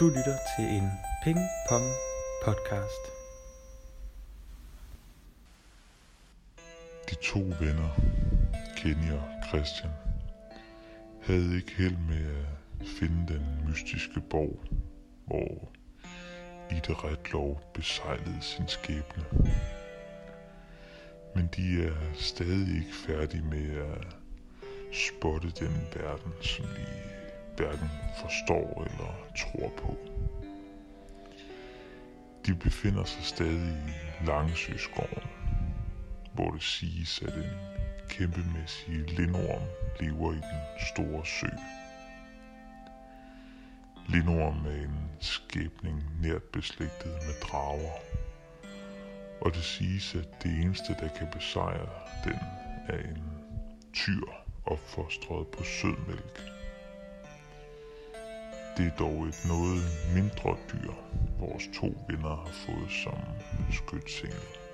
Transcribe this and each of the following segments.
Du lytter til en Ping Pong podcast. De to venner, Kenny og Christian, havde ikke held med at finde den mystiske borg, hvor Ida Retlov besejlede sin skæbne. Men de er stadig ikke færdige med at spotte den verden, som de hverken forstår eller tror på. De befinder sig stadig i Langsøskoven, hvor det siges, at en kæmpemæssig lindorm lever i den store sø. Lindorm er en skæbning nært beslægtet med drager, og det siges, at det eneste, der kan besejre den, er en tyr opfostret på sødmælk. Det er dog et noget mindre dyr, vores to venner har fået som skytsengel.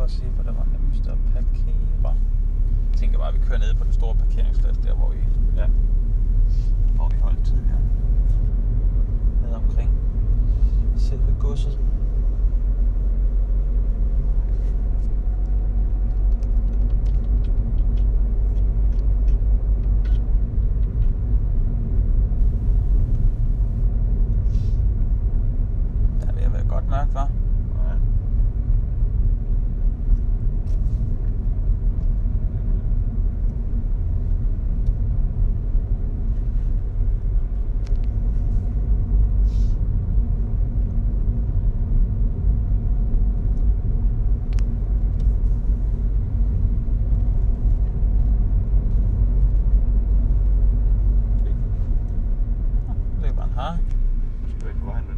For at se, hvor der var nemmest at parkere. Jeg tænker bare, at vi kører ned på den store parkeringsplads, der hvor vi, ja. hvor vi holdt tidligere. Ned omkring selve godset. Der er ved at være godt mørkt, var. Ja. Det er bare en har. Skal vi ikke på vejen, men?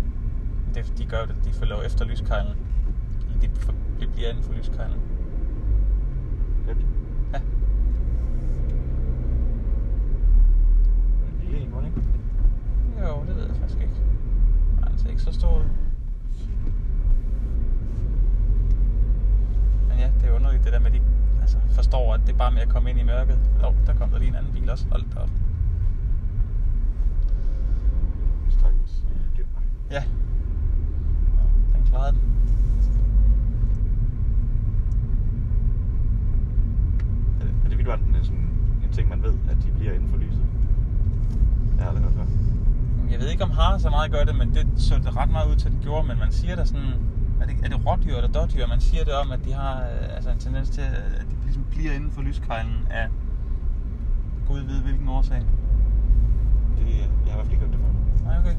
Det, de gør det, de følger jo efter lyskejlen. De, for- de bliver inden for lyskejlen. Lidt. Ja. En lille en, ikke? Jo, det ved jeg faktisk ikke. Nej, den ser ikke så stor ud. Men ja, det er underligt det der med, at de altså, forstår, at det er bare med at komme ind i mørket. Jo, der kom der lige en anden bil også. Hold da op. Stakkels øh, dyr. Ja. Klarede den. Er det, er det vildvandten er sådan en ting, man ved, at de bliver inden for lyset? Jeg har aldrig hørt før. Jeg ved ikke, om har så meget gør det, men det så det ret meget ud til, at det gjorde. Men man siger der sådan... Er det, er det rådyr eller dårdyr? Man siger det om, at de har øh, altså en tendens til, at de ligesom bliver inden for lyskejlen af Gud ved hvilken årsag. Det, jeg har i hvert fald ikke hørt det før. Nej, okay.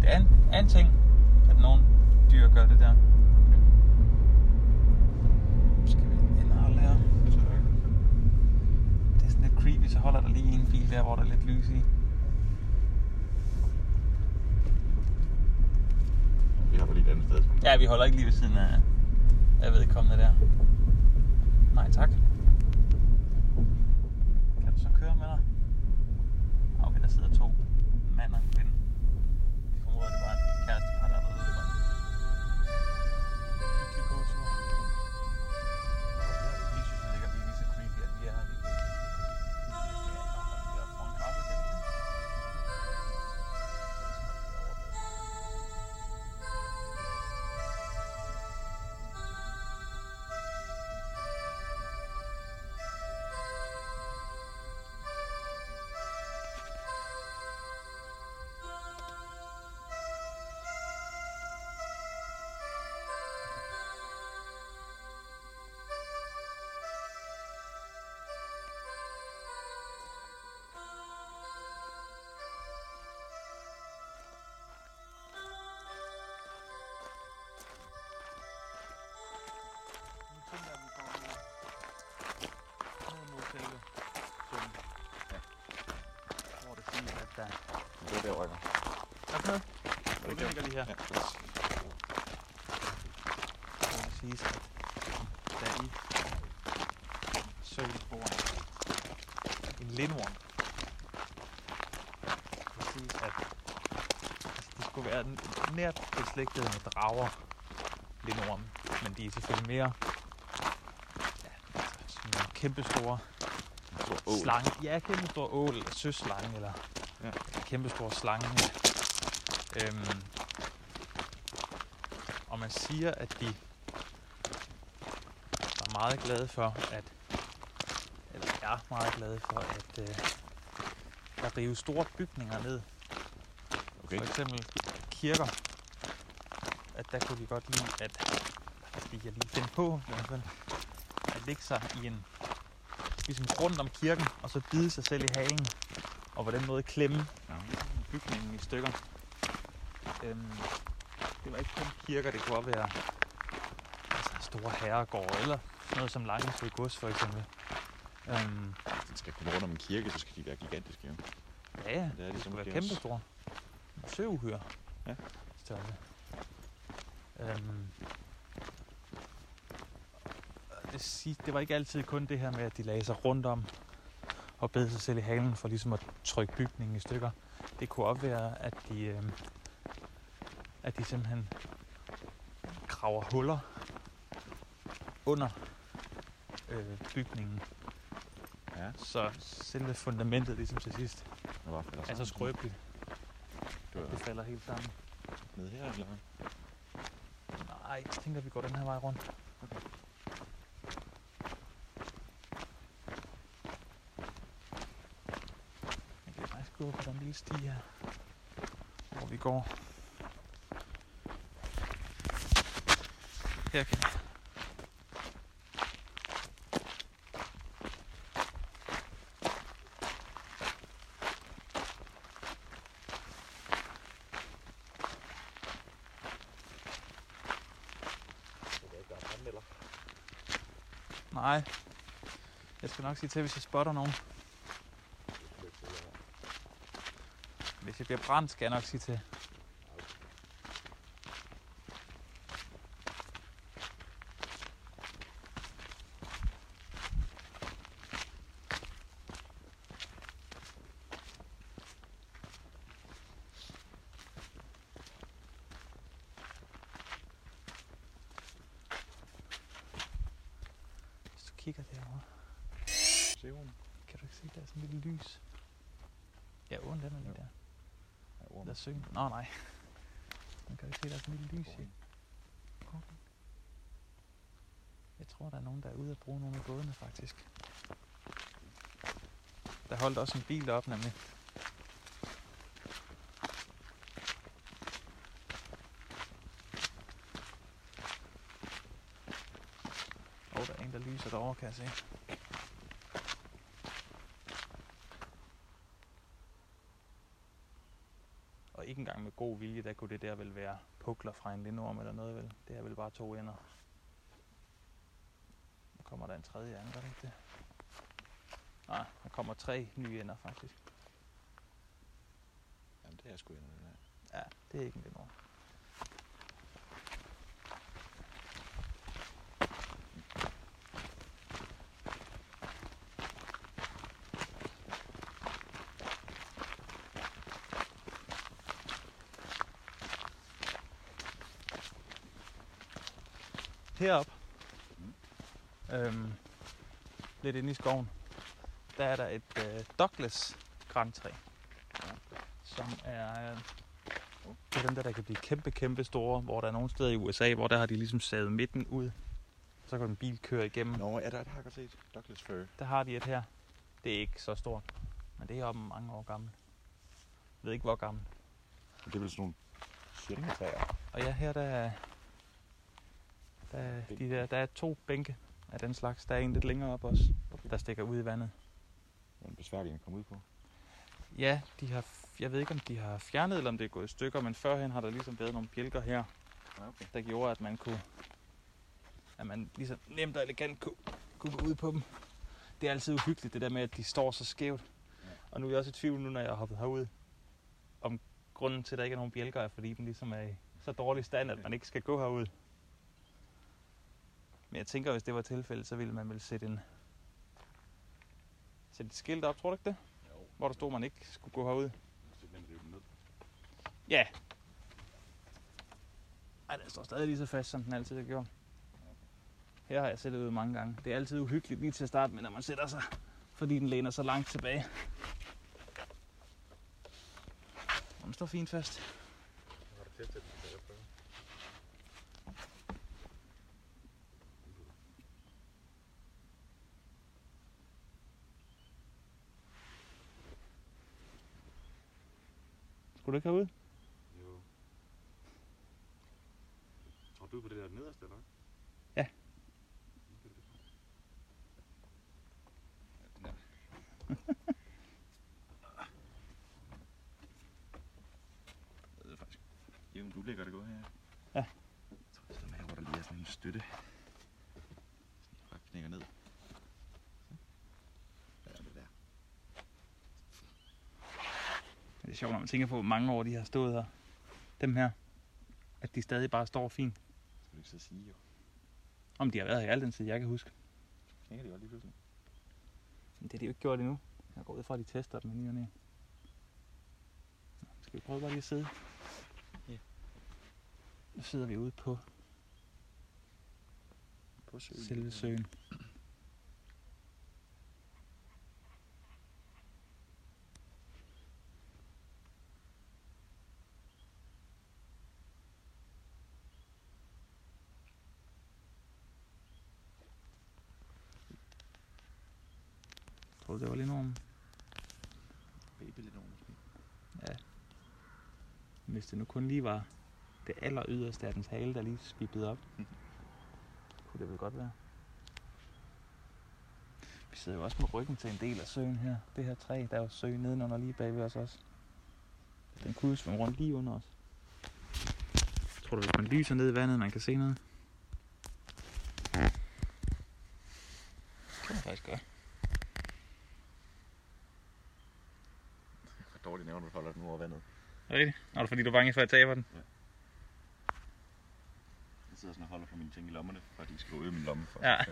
Det er en, er en ting, at nogle dyr gør det der. Skal vi ind og holde her? Det. Det er sådan lidt creepy, så holder der lige en bil der, hvor der er lidt lys i. Vi har på lige et andet sted. Ja, vi holder ikke lige ved siden af, af vedkommende der. Nej, tak. Kan du så køre med dig? Okay, der sidder to mand og en kvinde. Vi formoder, det var et kærestepar, der, rykker. Er det noget? Det ligger lige her. Ja. Det siges, at da I på en lindorm, det siges, at altså, de skulle være nært beslægtede med drager, lindorm, men de er selvfølgelig mere ja, altså, nogle kæmpe store slange. Ja, kæmpe stor ål, eller søslange, eller Ja. Kæmpe stor slange. Øhm, og man siger, at de var meget glade for, at eller er meget glade for, at øh, der rives store bygninger ned. Okay. For eksempel kirker. At der kunne de godt lide, at de kan lige finde på, i hvert fald, at lægge sig i en ligesom rundt om kirken, og så bide sig selv i halen, og på den måde klemme Ja. bygningen i stykker. Øhm, det var ikke kun kirker, det kunne også være altså, store herregårde, eller noget som Langesø Gods for eksempel. Øhm, Den skal kunne rundt om en kirke, så skal de være gigantiske. Jo. ja, ja, Det er det ligesom skulle være kæmpe store. Søuhyre. Ja. Størrelse. Øhm, det, det var ikke altid kun det her med, at de lagde sig rundt om og bed sig selv i halen for ligesom at trykke bygningen i stykker. Det kunne også være, at de, øhm, at de simpelthen graver huller under øh, bygningen, Ja, så selve fundamentet ligesom til sidst falder er så skrøbeligt, Det det falder helt sammen. ned her, eller hvad? Nej, jeg tænker, vi går den her vej rundt. Jeg kan faktisk gå på den lille sti her, hvor vi går. Her kan. Nej. Jeg skal nok sige til, hvis jeg spotter nogen. Jeg bliver brændt, skal jeg nok sige til. Hvis du kigger derovre, Se kan du ikke se, der er sådan en lille lys? Ja, åen den er lige der. Ja, orm. Der synger. Nå nej. Man kan ikke se, der er sådan en lille lys i. Jeg tror, der er nogen, der er ude at bruge nogle af bådene, faktisk. Der holdt også en bil op, nemlig. Og der er en, der lyser derovre, kan jeg se. Og ikke engang med god vilje, der kunne det der vel være pukler fra en lindorm eller noget vel. Det er vel bare to ender. Nu kommer der en tredje an, gør det ikke det? Nej, der kommer tre nye ender faktisk. Jamen, det er sgu endnu det der. Ja, det er ikke en lindorm. Herop, øhm, lidt inde i skoven, der er der et øh, Douglas grantræ, som er øh, det er dem der, der kan blive kæmpe, kæmpe store, hvor der er nogle steder i USA, hvor der har de ligesom savet midten ud. Så kan en bil køre igennem. Nå, ja, der, der har jeg godt set. Douglas fir. Der har de et her. Det er ikke så stort, men det er oppe mange år gammel. Jeg ved ikke, hvor gammel. Det er vel sådan nogle sjældne Og ja, her der er, der, er de der, der er to bænke af den slags. Der er en lidt længere op også, Okay. der stikker ud i vandet. Det er besværlig at komme ud på. Ja, de har, jeg ved ikke, om de har fjernet, eller om det er gået i stykker, men førhen har der ligesom været nogle bjælker her, Ja, okay. der gjorde, at man kunne, at man ligesom nemt og elegant kunne, kunne gå ud på dem. Det er altid uhyggeligt, det der med, at de står så skævt. Ja. Og nu er jeg også i tvivl nu, når jeg har hoppet herud, om grunden til, at der ikke er nogen bjælker, er fordi den ligesom er i så dårlig stand, at man ikke skal gå herud. Men jeg tænker, hvis det var tilfældet, så ville man vel sætte en sætte et skilt op, tror du ikke det? Jo. Hvor der stod, man ikke skulle gå herud. Ja. Ej, den står stadig lige så fast, som den altid har gjort. Her har jeg sættet ud mange gange. Det er altid uhyggeligt lige til at starte med, når man sætter sig, fordi den læner så langt tilbage. Og Den står fint fast. Har du testet den? Så jeg prøve. Skulle du ikke herud? Jo. Tror du på det der nederste, eller hvad? Ja. Det er faktisk jævnt ulækkert at gå her. Ja. Jeg tror, det er sådan her, hvor der lige er sådan en støtte. Sådan bare knækker ned. Så. Ja, det der. Det er sjovt, når man tænker på, hvor mange år de har stået her. Dem her. At de stadig bare står fint. Skal du ikke så sige, jo. Om de har været her i al den tid, jeg kan huske. Knækker de godt lige pludselig. Men det har de jo ikke gjort endnu. Jeg går ud fra, at de tester dem lige og. Nå, Skal vi prøve bare lige at sidde? Ja. Nu sidder vi ude på På søen. selve søen. Tror du, det var lige nogen? Baby lidt over måske. Hvis det nu kun lige var det aller yderste af dens hale, der lige spippede op. kunne det vel godt være. Vi sidder jo også med ryggen til en del af søen her. Det her træ, der er jo sø nedenunder lige bagved os også. Den kunne jo svømme rundt lige under os. Tror du, hvis man lyser ned i vandet, man kan se noget? Det kan man faktisk gøre. For dårligt nævnt, at du holder den over vandet. Er det rigtigt? Nå, er det fordi, du er bange for, at jeg taber den? Jeg sidder sådan og holder på mine ting i lommerne, for at de skal i min lomme. For. Ja.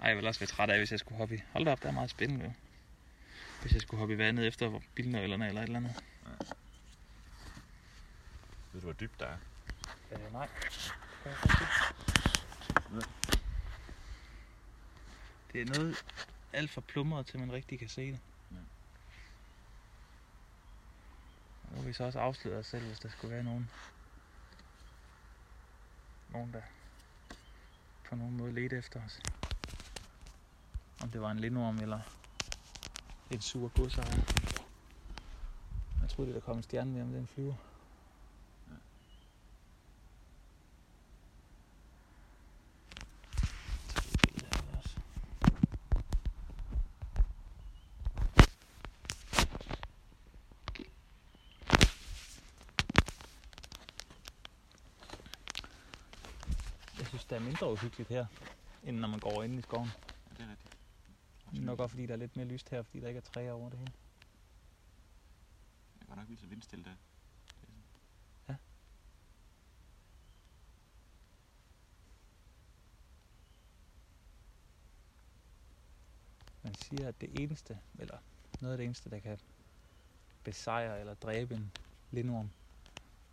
Ej, jeg ville også være træt af, hvis jeg skulle hoppe i. Hold da op, det er meget spændende. jo. Hvis jeg skulle hoppe i vandet efter bilnøglerne eller et eller andet. Ved du, hvor dybt der er? Øh, nej. Kan jeg. Det er noget alt for plumret, til man rigtig kan se det. Ja. Og nu har vi så også afsløret os selv, hvis der skulle være nogen, nogen der på nogen måde ledte efter os. Om det var en lindorm eller en sur godsejer. Jeg troede, der kom en stjerne med, om den flyver. Så tager vi et billede af det også. Jeg synes, det er mindre uhyggeligt her, end når man går ind i skoven. Ja, det er rigtigt. Det er nok også, fordi der er lidt mere lyst her, fordi der ikke er træer over det hele. Jeg kan godt nok vise vindstille der. Man siger, at det eneste, eller noget af det eneste, der kan besejre eller dræbe en lindorm,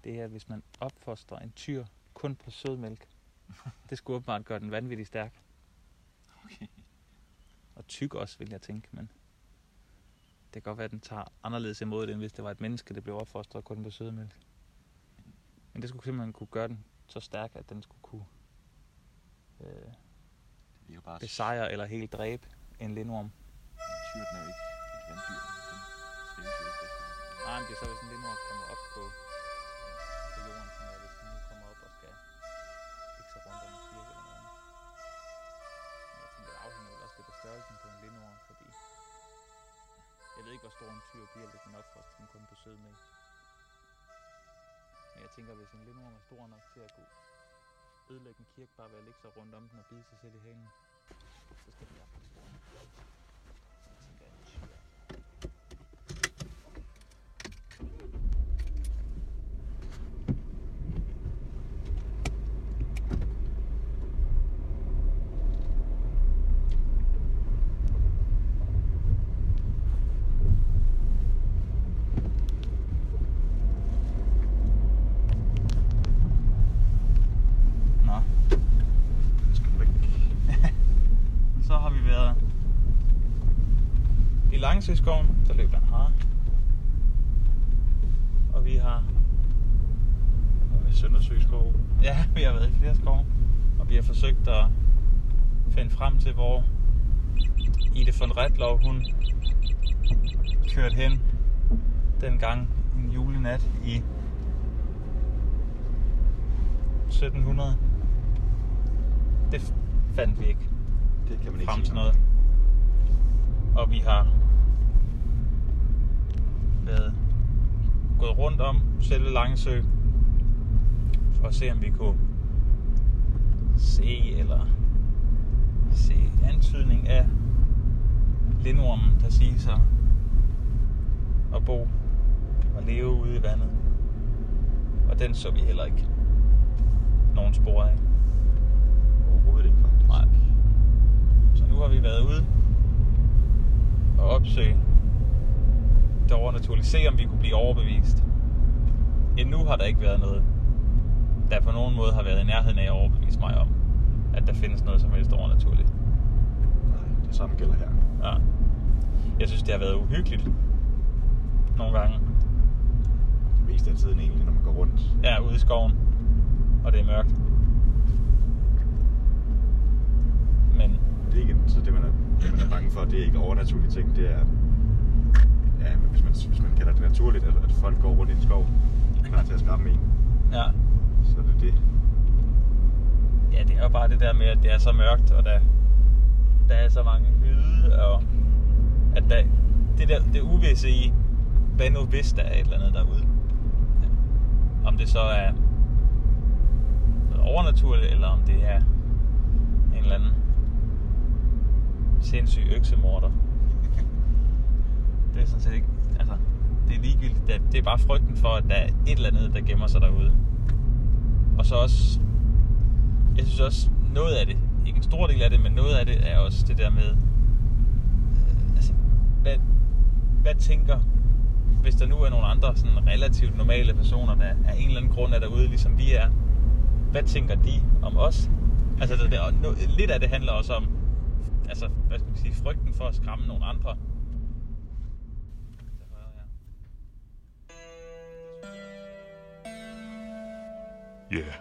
det er, hvis man opfostrer en tyr kun på sødmælk. Det skulle åbenbart gøre den vanvittigt stærk. Okay. Og tyk også, vil jeg tænke, men det kan godt være, at den tager anderledes imod det, end hvis det var et menneske, der blev opfostret kun på sødmælk. Men det skulle simpelthen kunne gøre den så stærk, at den skulle kunne øh, Det bare... besejre eller helt dræbe en lindorm. Tyren er jo ikke et vanddyr. Den trives jo ikke. Nej, men det er så, hvis en lindorm kommer op på stor en tyr bliver, hvis man opfostrer den kun på sødmælk. Men jeg tænker, hvis en lindorm er stor nok til at kunne ødelægge en kirke bare ved at ligge sig rundt om den og bide sig selv i halen, så skal den i hvert fald stor. Så jeg tænker, en tyr Langsøskoven, der løb der en hare. Og vi har Og ved Søndersø skov. Ja, vi har været i flere skove, og vi har forsøgt at finde frem til, hvor Ide von Retlov, hun kørte hen dengang en julenat i 1700. Det fandt vi ikke Det kan man ikke frem til noget. Og vi har været gået rundt om selve Langesø for at se, om vi kunne se eller se antydning af lindormen, der siger sig at bo og leve ude i vandet. Og den så vi heller ikke nogen spor af. Overhovedet ikke, faktisk. Nej. Så nu har vi været ude og opsøge det overnaturlige. Se om vi kunne blive overbevist. Endnu har der ikke været noget, der på nogen måde har været i nærheden af at overbevise mig om, at der findes noget som helst overnaturligt. Nej, det samme gælder her. Ja. Jeg synes, det har været uhyggeligt. Nogle gange. Det meste af tiden egentlig, når man går rundt. Ja, ude i skoven. Og det er mørkt. Men Det er ikke så det, man er, det, man er bange for, det er ikke overnaturlige ting. Det er, ja, hvis man, hvis man kalder det naturligt, at, at folk går rundt i en skov, klar til at skræmme en, ja, så er det det. Ja, det er jo bare det der med, at det er så mørkt, og der, der er så mange lyde, og at der, det der det uvisse i, hvad nu hvis der er et eller andet derude. Ja. Om det så er noget overnaturligt, eller om det er en eller anden sindssyg øksemorder. Det er sådan set ikke, altså, det er ligegyldigt. Det er, det er bare frygten for, at der er et eller andet, der gemmer sig derude. Og så også jeg synes også, noget af det, ikke en stor del af det, men noget af det er også det der med, øh, altså, hvad, hvad tænker, hvis der nu er nogle andre sådan relativt normale personer, der af en eller anden grund er derude, ligesom vi er, hvad tænker de om os? Altså, det, og no, lidt af det handler også om, altså, hvad skal man sige, frygten for at skræmme nogle andre. Ja,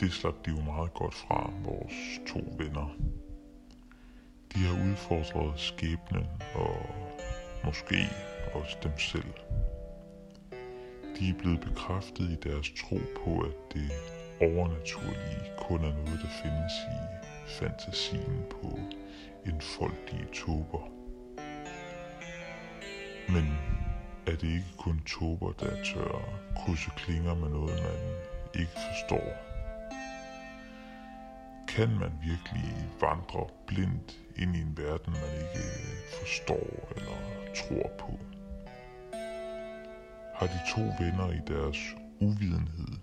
det slap de jo meget godt fra, vores to venner. De har udfordret skæbnen og måske også dem selv. De er blevet bekræftet i deres tro på, at det overnaturlige kun er noget, der findes i fantasien på en folkelige tober. Men er det ikke kun tober, der tør krydse klinger med noget, man ikke forstår? Kan man virkelig vandre blindt ind i en verden, man ikke forstår eller tror på? Har de to venner i deres uvidenhed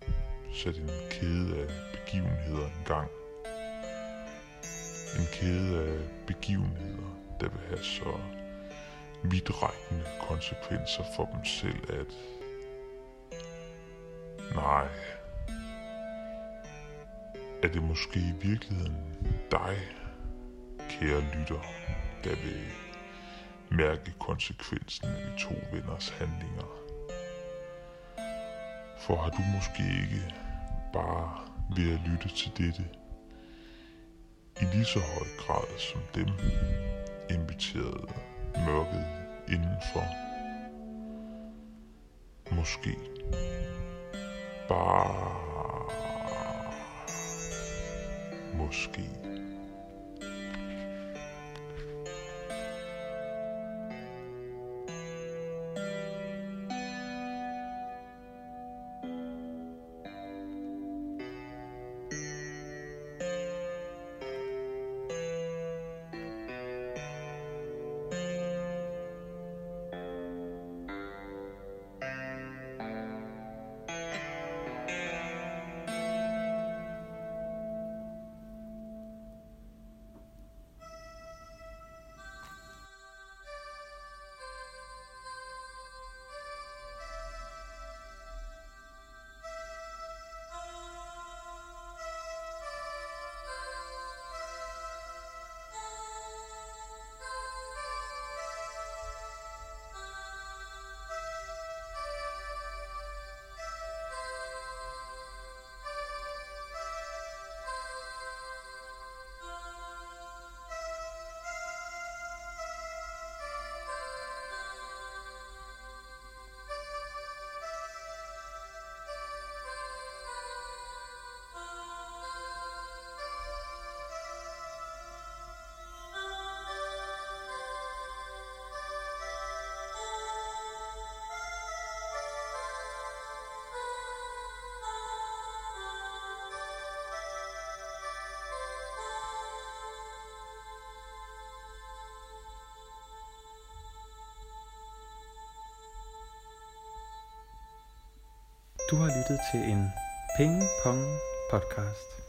sat en kæde af begivenheder en gang? En kæde af begivenheder, der vil have så vidtrækkende konsekvenser for dem selv, at nej, er det måske i virkeligheden dig, kære lytter, der vil mærke konsekvensen af de to venners handlinger? For har du måske ikke bare ved at lytte til dette i lige så høj grad som dem inviteret mørket indenfor? Måske bare måske. Du har lyttet til en Ping Pong podcast.